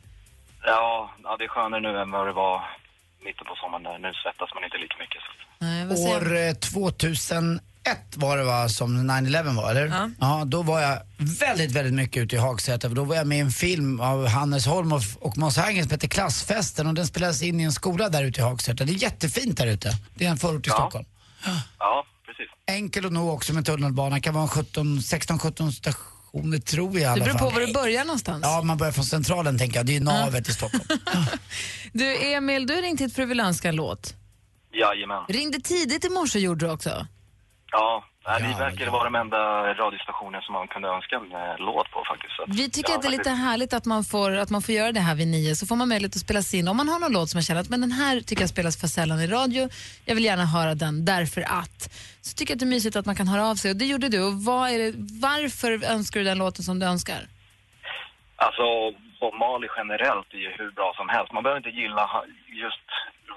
S15: Ja, ja, det är skönare nu än vad det var mitten på sommaren. Nu svettas man inte lika mycket. Så.
S3: Nej, vad säger
S4: År eh, 2001 var det va, som 9-11 var, eller?
S3: Ja.
S4: ja. Då var jag väldigt, väldigt mycket ute i Hagsätra för då var jag med i en film av Hannes Holm och, och Måns Herngren som heter Klassfesten och den spelades in i en skola där ute i Hagsätra. Det är jättefint där ute. Det är en förort till
S15: Ja.
S4: Stockholm.
S15: Ja, precis.
S4: Enkel att nå också med tunnelbana. kan vara 16-17 stationer tror jag i alla
S3: Det beror
S4: fall.
S3: på var du börjar någonstans.
S4: Ja, man börjar från Centralen tänker jag. Det är ju navet i Stockholm.
S3: Du Emil, du har ringt hit för att du vill önska en låt.
S15: Jajamän.
S3: Ringde tidigt i morse gjorde du också.
S15: Ja, vi verkar vara de enda radiostationer som man kunde önska en eh, låt på faktiskt. Så
S3: Vi tycker
S15: ja,
S3: att det är lite härligt att man, får, att man får göra det här vid nio, så får man möjlighet att spela in. Om man har någon låt som man känner att men den här tycker jag spelas för sällan i radio, jag vill gärna höra den därför att. Så tycker jag att det är mysigt att man kan höra av sig och det gjorde du. Och vad är det, varför önskar du den låten som du önskar?
S15: Alltså, Bob Marley generellt är ju hur bra som helst. Man behöver inte gilla just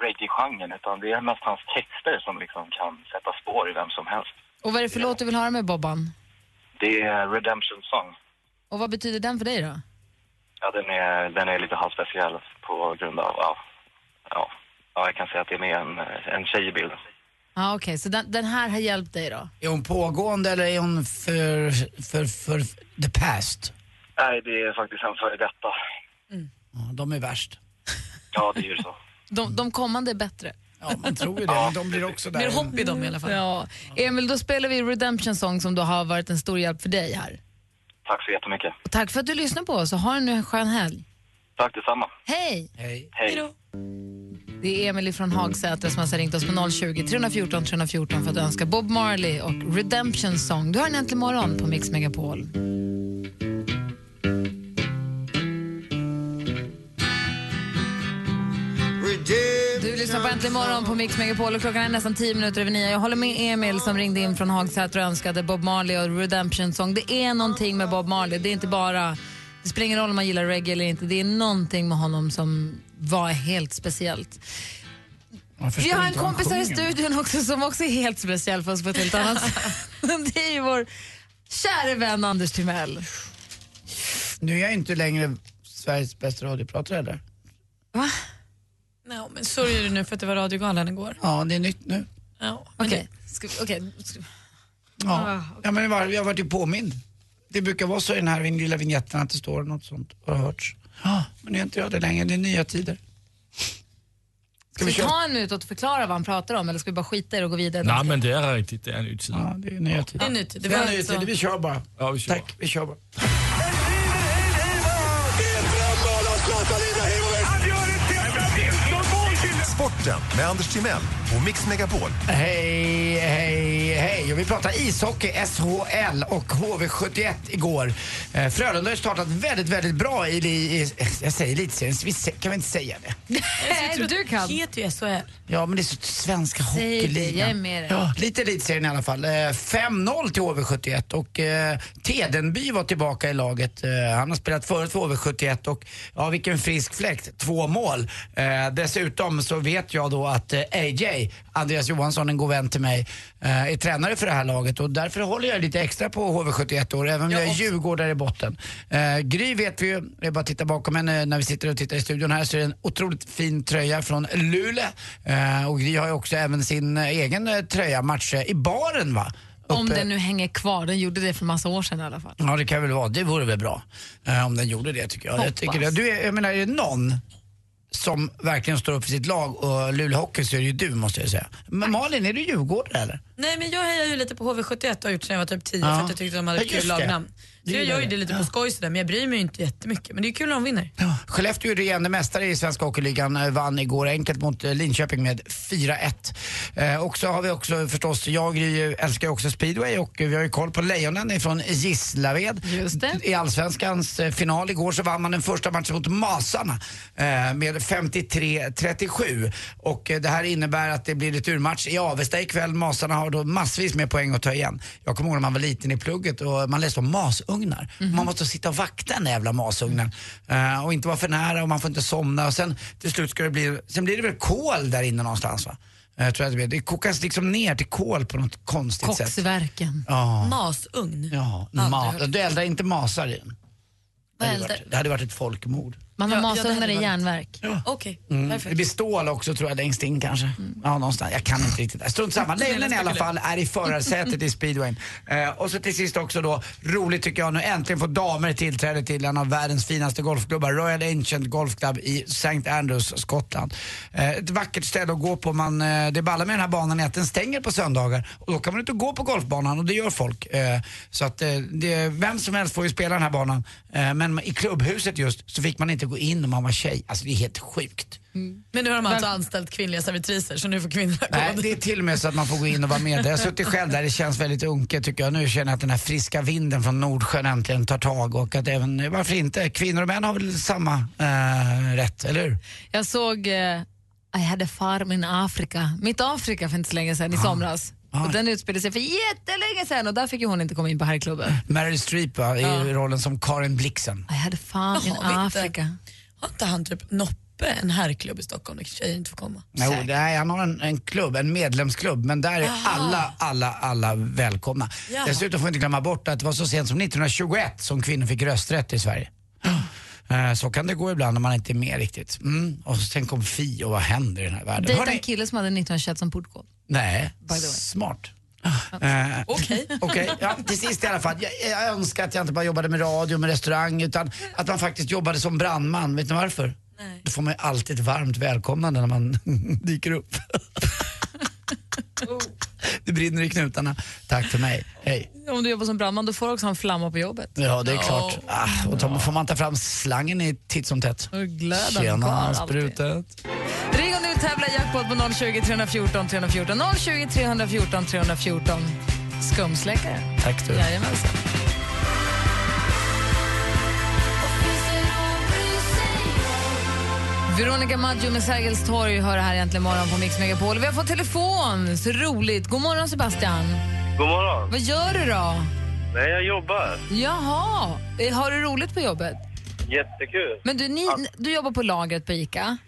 S15: reggae-genren utan det är mest hans texter som liksom kan sätta spår i vem som helst.
S3: Och vad är det för låt du vill höra med Bobban?
S15: Det är Redemption Song.
S3: Och vad betyder den för dig då?
S15: Ja, den är, den är lite halvspeciell på grund av, ja, ja, ja, jag kan säga att det är med en, en tjej i bilden.
S3: Ja, Okej, så den, den här har hjälpt dig då?
S4: Är hon pågående eller är hon för, för, för the past?
S15: Nej, det är faktiskt en före detta.
S4: Ja, de är värst.
S15: Ja, det är ju så.
S3: De, de kommande är bättre.
S4: Ja, man tror ju det, men de blir också där.
S5: Mer hopp i dem i alla fall.
S3: Ja. Emil, då spelar vi Redemption Song som då har varit en stor hjälp för dig här.
S15: Tack så jättemycket.
S3: Och tack för att du lyssnar på oss och ha nu en skön helg.
S15: Tack detsamma.
S3: Hej!
S4: Hej.
S15: Hej.
S3: Det är Emily från Hagsätra som har ringt oss på 020 314 314 för att önska Bob Marley och Redemption Song. Du har en äntligen morgon på Mix Megapol. Lyssnar på Äntligen morgon på Mix Megapol och klockan är nästan 10 minuter över nio. Jag håller med Emil som ringde in från Hagsätra och önskade Bob Marley och Redemption Song. Det är någonting med Bob Marley. Det är inte bara... Det spelar ingen roll om man gillar reggae eller inte. Det är någonting med honom som var helt speciellt. Vi har en kompis här i studion också som också är helt speciell för oss på ett helt annat sätt. Det är ju vår kära vän Anders Timell.
S4: Nu är jag inte längre Sveriges bästa radiopratare?
S3: Va?
S5: No, men sörjer du nu för att det var radiogalan igår?
S4: Ja, det är nytt nu.
S5: Ja,
S3: Okej. Ska- okej. Ska-
S4: Ja, ja men var, jag har varit ju påmind. Det brukar vara så i den här lilla vignetten att det står något sånt och har hörts. Ja, men nu är inte jag det längre, det är nya tider.
S3: Ska vi ta en minut och förklara vad han pratar om eller ska vi bara skita i det och gå vidare?
S7: Nej, men det är riktigt. Det är ny tid.
S4: Ja, det är nya tider.
S5: Det är nytt. Det
S4: Det
S5: var
S4: är nya
S5: alltså-
S4: tider, vi kör bara.
S7: Ja, vi kör.
S4: Tack, vi kör bara.
S11: Sporten med Anders Timell och Mix Megapol.
S4: Hej, hej, hej. Och vi pratar ishockey, SHL och HV71 igår. Eh, Frölunda har startat väldigt, väldigt bra i, i jag säger elitserien, vi kan vi inte säga det?
S5: Nej,
S3: du kan.
S5: Det heter ju SHL.
S4: Ja, men det är så svenska hockeyligan. Ja, lite elitserien i alla fall. Eh, 5-0 till HV71 och eh, Tedenby var tillbaka i laget. Eh, han har spelat förut för HV71 och ja, vilken frisk fläkt. Två mål. Eh, dessutom så vet jag då att eh, AJ, Andreas Johansson, en god vän till mig, eh, är tränare för det här laget och därför håller jag lite extra på HV71 år, även om jag är djurgårdare i botten. Eh, Gry vet vi ju, är bara titta bakom henne när vi sitter och tittar i studion här så är det en otroligt fin tröja från Luleå. Eh, och Gry har ju också även sin egen tröja, match i baren va?
S3: Om
S4: Uppe-
S3: den nu hänger kvar. Den gjorde det för massa år sedan i alla fall.
S4: Ja det kan väl vara, det vore väl bra eh, om den gjorde det tycker jag. jag, tycker det.
S3: Hoppas.
S4: Du är, jag menar är det någon som verkligen står upp för sitt lag och Luleå Hockey så är det ju du måste jag säga. Men Malin, är du djurgårdare eller?
S5: Nej men jag hejar ju lite på HV71 och har gjort sedan jag var typ 10
S4: Ja.
S5: för att jag tyckte de hade
S4: Ja,
S5: ett kul
S4: det.
S5: Så jag gör ju det lite på skoj sådär men jag bryr mig ju inte jättemycket. Men det är kul när de vinner.
S4: Skellefteå är regerande mästare i Svenska Hockeyligan, eh, vann igår enkelt mot eh, Linköping med 4-1. Eh, och så har vi också förstås, jag älskar ju också speedway och vi har ju koll på Lejonen ifrån Gislaved.
S3: Just det.
S4: I Allsvenskans eh, final igår så vann man den första matchen mot Masarna eh, med 53-37. Och eh, det här innebär att det blir ett urmatch i Avesta ikväll. Masarna har då massvis med poäng att ta igen. Jag kommer ihåg när man var liten i plugget och man läste om masugnar. Man måste sitta och vakta den där jävla masugnen. Eh, och inte vara för nära och man får inte somna. Och sen till slut ska det bli, sen blir det väl kol där inne någonstans va? Eh, tror jag det, blir. det kokas liksom ner till kol på något konstigt sätt.
S3: Koksverken.
S4: Ja.
S5: Masugn.
S4: Ja, ma- du eldar inte masar i den. Det
S5: Vad
S4: hade,
S5: eldar-
S4: varit, det hade varit ett folkmord.
S3: Man har
S5: Ja, ja,
S3: masugnar i järnverk.
S5: Okej,
S4: Mm.
S5: perfekt.
S4: Det blir stål också tror jag längst in kanske. Ja, någonstans. Jag kan inte riktigt. Strunt samma. Leilen i alla fall är i förarsätet i speedwayn. Eh, och så till sist också då, roligt tycker jag nu äntligen får damer tillträde till en av världens finaste golfklubbar, Royal Ancient Golf Club i St. Andrews, Skottland. Eh, ett vackert ställe att gå på. Man, eh, det balla med den här banan är att den stänger på söndagar och då kan man inte gå på golfbanan och det gör folk. Eh, så att eh, det, vem som helst får ju spela den här banan. Eh, men i klubbhuset just så fick man inte gå in om man var tjej. Alltså det är helt sjukt.
S5: Men nu har de alltså anställt kvinnliga servitriser så nu får kvinnorna gå.
S4: Nej, det är till och med så att man får gå in och vara med. Jag har suttit själv där, det känns väldigt unket tycker jag. Nu känner jag att den här friska vinden från Nordsjön äntligen tar tag och att även, varför inte, kvinnor och män har väl samma eh, rätt, eller hur?
S3: Jag såg eh, I had a farm in Afrika, mitt Afrika för inte så länge sedan i somras. Och den utspelade sig för jättelänge sedan och där fick ju hon inte komma in på herrklubben.
S4: Meryl Streep va, i
S3: Ja.
S4: rollen som Karin Blixen.
S3: I had farm in Afrika.
S5: Har inte han typ Noppe, en herrklubb i Stockholm där tjejer inte får komma?
S4: Jo,
S5: Säkert.
S4: nej, han har en, en klubb, en medlemsklubb, men där är
S5: Aha.
S4: alla, alla, alla välkomna.
S5: Ja.
S4: Dessutom får vi inte glömma bort att det var så sent som 1921 som kvinnor fick rösträtt i Sverige. Eh, Så kan det gå ibland när man inte är med riktigt. Mm. Och sen kom Fi och vad händer i den här världen?
S3: Dejta
S4: Hörrni-
S3: en kille som hade 1921 som portkod.
S4: Nej, smart. Eh,
S5: Okej.
S4: Okej, ja, till sist i alla fall. Jag, jag önskar att jag inte bara jobbade med radio, med restaurang, utan att man faktiskt jobbade som brandman. Vet ni varför?
S5: Nej.
S4: Då får man ju alltid ett varmt välkomnande när man dyker upp. det brinner i knutarna. Tack för mig. Hej.
S3: Om du jobbar som brandman då får du också en flamma på jobbet.
S4: Ja, det är klart. Ah, och då får man ta fram slangen i titt som tätt.
S3: Glöden
S4: Tjena,
S3: alltid.
S4: sprutet.
S3: Du vill tävla i jackpot på 020 314 314. 020 314 314. Skumsläckare.
S4: Tack du.
S3: Jajamensan. Veronica Maggio med Sergels torg hör här äntligen morgon på Mix Megapol. Vi har fått telefon, så roligt. God morgon Sebastian.
S16: God morgon.
S3: Vad gör du då?
S16: Nej, jag jobbar.
S3: Jaha, har du roligt på jobbet?
S16: Jättekul.
S3: Men du, ni, du jobbar på lagret på ICA.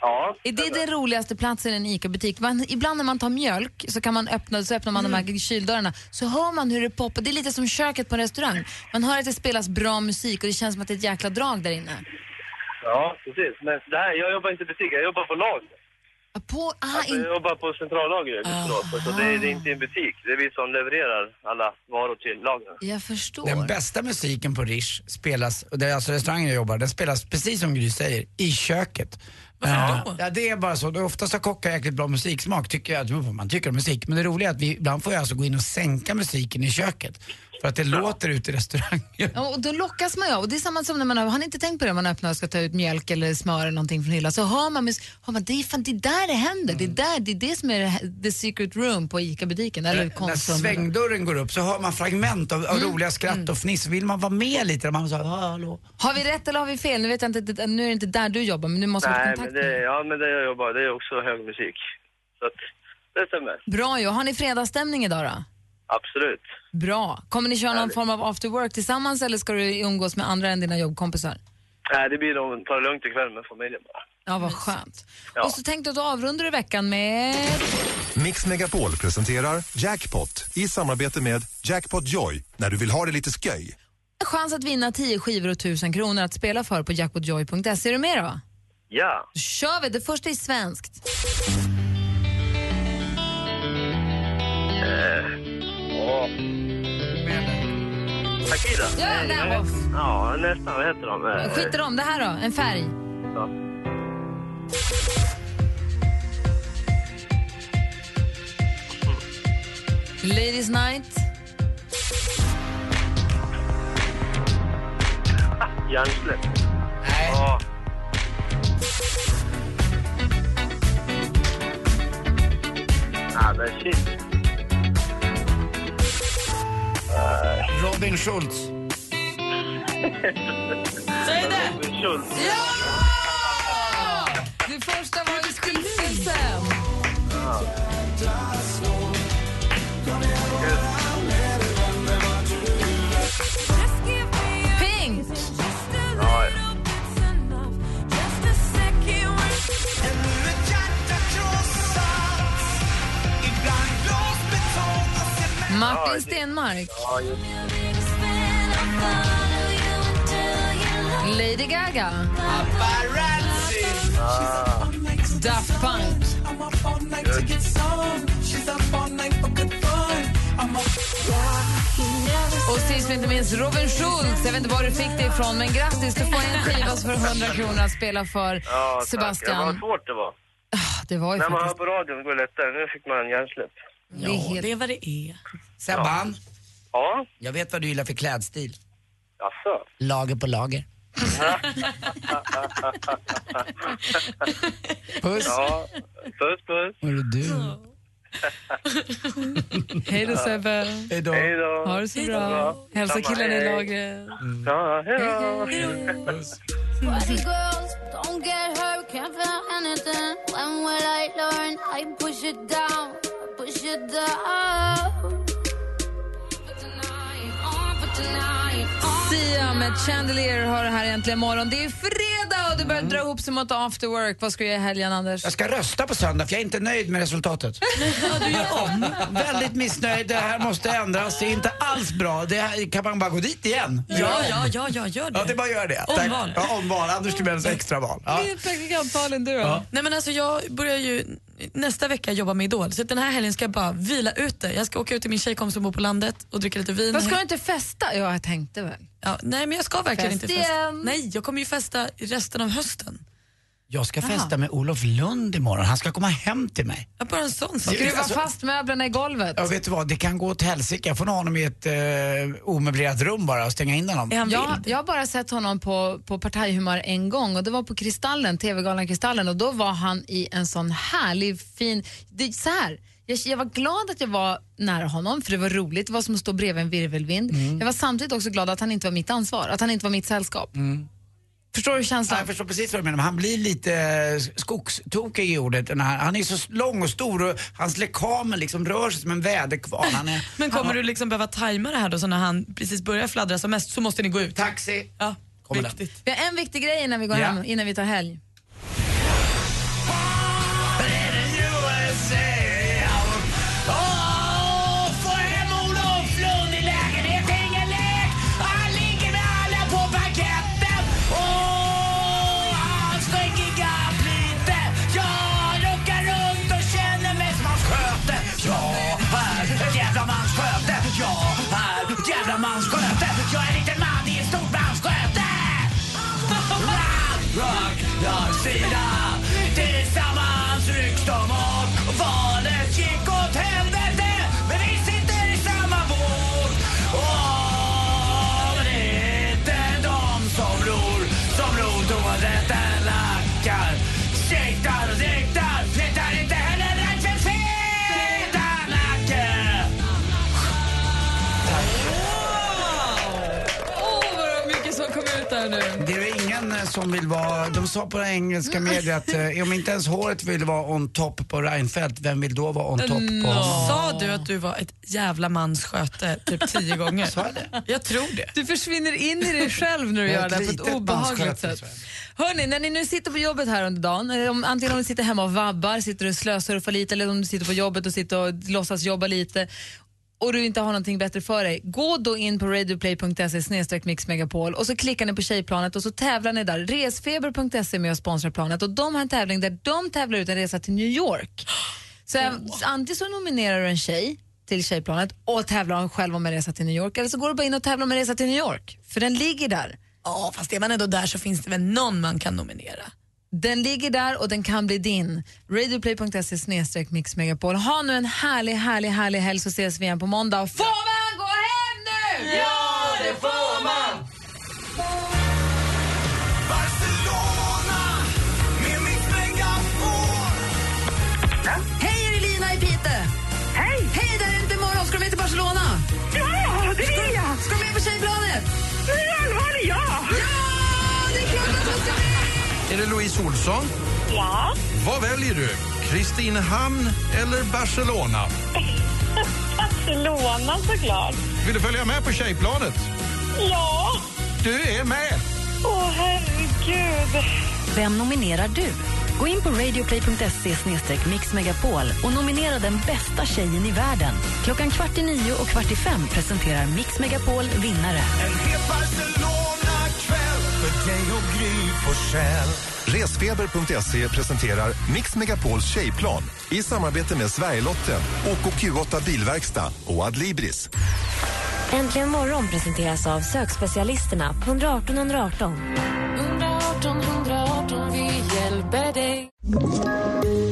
S16: Ja.
S3: Är det den roligaste platsen i en ICA-butik? Man, ibland när man tar mjölk så kan man öppna, så öppnar man de här kyldörrarna så hör man hur det poppar. Det är lite som köket på en restaurang. Man hör att det spelas bra musik och det känns som att det är ett jäkla drag där inne.
S16: Ja, precis. Men det här, jag jobbar inte i butik, jag jobbar på lager.
S3: På, aha,
S16: Alltså, jag jobbar på centrallagret så det, är- det är inte en butik. Det är vi som levererar alla varor till lagren.
S3: Jag förstår.
S4: Den bästa musiken på Rish spelas, och det är alltså restaurangen jag jobbar, den spelas precis som Gry säger, i köket. Eh, ja, det är bara så. Oftast har kockar jäkligt bra musiksmak, tycker jag. Man tycker om musik. Men det roliga är att vi ibland får jag alltså gå in och sänka musiken i köket. För att det låter ute i restaurangen.
S3: Ja, och då lockas man ju av. Och Det är samma som när man har, har ni inte tänkt på det, man öppnar och ska ta ut mjölk eller smör eller någonting från hyllan. Så hör man, hör man det, är fan, det är där det händer. Det, är där, det är det som är the secret room på ICA-butiken. Eller
S4: När
S3: konstrummet.
S4: svängdörren går upp så hör man fragment av, av
S3: Mm.
S4: roliga skratt och fniss. Vill man vara med lite, man säger hallå.
S3: Har vi rätt eller har vi fel? Nu, vet jag inte, det- nu är det inte där du jobbar, men du måste ha
S16: Nej,
S3: kontakt
S16: men det, ja, men det jag jobbar, det är också hög musik. Så att, det stämmer.
S3: Bra ju. Har ni fredagsstämning idag då?
S16: Absolut.
S3: Bra. Kommer ni köra någon form av after work tillsammans eller ska du umgås med andra än dina jobbkompisar?
S16: Nej, det blir nog ta det lugnt ikväll med familjen bara.
S3: Ja, vad skönt.
S16: Ja.
S3: Och så tänkte jag att avrundar du veckan med...
S11: Mix Megapol presenterar Jackpot i samarbete med Jackpot Joy när du vill ha det lite sköj.
S3: en chans att vinna 10 skivor och 1000 kronor att spela för på jackpotjoy.se. Är du med då?
S16: Ja.
S3: Då kör vi. Det första är svenskt.
S16: Ja. Akida?
S3: Ja, där
S16: nästan. Vad heter de?
S3: Skit i dem. Det här då? En färg.
S16: Ja.
S3: Ladies night.
S16: Hjärnsläpp.
S4: Nej.
S16: Ja. Ah, men shit.
S4: Robin Schultz.
S3: Säg det!
S16: Robin Schultz.
S3: Ja! Martin Stenmark.
S16: Ja, just
S3: Lady Gaga.
S4: Paparazzi.
S16: Ah.
S3: Daft Punk. Och sist men inte minst Robin Schultz. Jag vet inte var du fick det ifrån, men grattis. Du får en skiva för 100 kronor att spela för
S16: Ja, tack. Ja,
S3: Sebastian.
S16: vad svårt det var.
S3: Det var ju
S16: När man hör
S3: faktiskt...
S16: på radion går det lättare. Nu fick man en hjärnsläpp.
S3: Det är, helt...
S5: Det är vad det är.
S4: Sebban,
S16: Ja,
S4: jag vet vad du gillar för klädstil.
S16: jaså?
S4: Lager på lager. Puss.
S16: Ja, puss puss.
S4: Hörru du.
S3: Hej då Sebbe.
S4: Hej då.
S16: Hej då.
S3: Ha det så bra. Hälsa killarna i lagret.
S16: Ja, hej då.
S17: Party
S3: Sia med Chandelier har det här egentligen imorgon. Det är fredag och du börjar dra ihop sig mot after work. Vad ska du göra i helgen, Anders?
S4: Jag ska rösta på söndag för jag är inte nöjd med resultatet. Väldigt missnöjd. Det här måste ändras. Det är inte alls bra. Det här, kan man bara gå dit igen?
S5: Ja, ja, ja, ja, gör det.
S4: Ja, det bara göra det.
S5: Omval.
S4: Ja, omval. Anders Timells extraval. Ja.
S3: Det är praktikant-Malin, du då?
S4: Ja.
S5: Nej men alltså jag börjar ju nästa vecka jobba med Idol så den här helgen ska jag bara vila ut det. Jag ska åka ut till min tjejkompis som bor på landet och dricka lite vin.
S3: Vad ska du inte festa? Ja, jag tänkte väl.
S5: Ja, nej men jag ska verkligen
S3: Fest
S5: inte festa.
S3: igen.
S5: Nej, jag kommer ju festa resten av hösten.
S4: Jag ska festa med Olof Lund imorgon. Han ska komma hem till mig.
S5: Jag bara en sån sak.
S3: Skruva
S4: Alltså-
S3: fast möblerna i golvet.
S4: Ja, vet du vad? Det kan gå åt helsike. Jag får ha honom i ett eh, omöblerat rum bara och stänga in honom.
S3: Jag, jag har bara sett honom på, på partajhumör en gång och det var på Kristallen, TV-galan Kristallen och då var han i en sån härlig fin... Det, så här, jag, jag var glad att jag var nära honom för det var roligt, det var som att stå bredvid en virvelvind. Jag var samtidigt också glad att han inte var mitt ansvar, att han inte var mitt sällskap. Förstår du
S4: Ja,
S3: känslan?
S4: jag förstår precis vad du menar. Han blir lite eh, skogstokig i ordet. Den här. Han är så lång och stor och hans lekamer liksom rör sig som en väderkvarn. Är,
S5: Men kommer du liksom behöva tajma det här då så när han precis börjar fladdra som mest så måste ni gå ut?
S4: Taxi!
S5: Ja, viktigt.
S3: Vi har en viktig grej innan vi går
S4: Ja.
S3: hem, innan vi tar helg.
S4: Som vill vara, de sa på det engelska medier att eh, om inte ens håret vill vara on top på Reinfeldt, vem vill då vara on top på honom?
S5: Sa du att du var ett jävla mans sköte typ tio gånger?
S4: Sa jag det?
S5: Jag tror det.
S3: Du försvinner in i dig själv när du
S4: Jag är
S3: gör
S4: ett
S3: det på ett
S4: litet
S3: obehagligt
S4: manssköte,
S3: sätt. Hörni, när ni nu sitter på jobbet här under dagen, om, antingen om du sitter hemma och vabbar, sitter och slösurfar lite eller om du sitter på jobbet och sitter och låtsas jobba lite och du inte har någonting bättre för dig, gå då in på radioplay.se mixmegapol och så klickar ni på tjejplanet och så tävlar ni där. Resfeber.se är med och sponsrar planet och de har en tävling där de tävlar ut en resa till New York. Så oh. antingen så nominerar du en tjej till tjejplanet och tävlar själv om en resa till New York eller så går du bara in och tävlar om en resa till New York, för den ligger där.
S5: Ja, fast är man ändå där så finns det väl någon man kan nominera?
S3: Den ligger där och den kan bli din. Radioplay.se snedstreck mixmegapol. Ha nu en härlig, härlig, härlig helg så ses vi igen på måndag. Får man gå hem nu?
S4: Ja, det
S8: Louise Olsson?
S9: Ja.
S8: Vad väljer du? Kristinehamn eller Barcelona?
S9: Barcelona såklart.
S8: Vill du följa med på tjejplanet?
S9: Ja.
S8: Du är med!
S9: Åh, herregud.
S1: Vem nominerar du? Gå in på radioplay.se mixmegapol och nominera den bästa tjejen i världen. Klockan kvart i nio och kvart i fem presenterar Mix Megapol vinnare.
S10: Dig och Gry Forssell.
S11: Resfeber.se presenterar Mix Megapols tjejplan i samarbete med Sverigelotten, OKQ8 Bilverkstad och Adlibris.
S12: Äntligen morgon presenteras av sökspecialisterna på 118 118.
S1: 118 118, vi hjälper dig.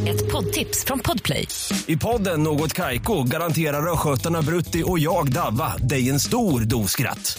S1: Ett poddtips från Podplay.
S18: I podden Något Kaiko garanterar östgötarna Brutti och jag, Davva, dig en stor dos skratt.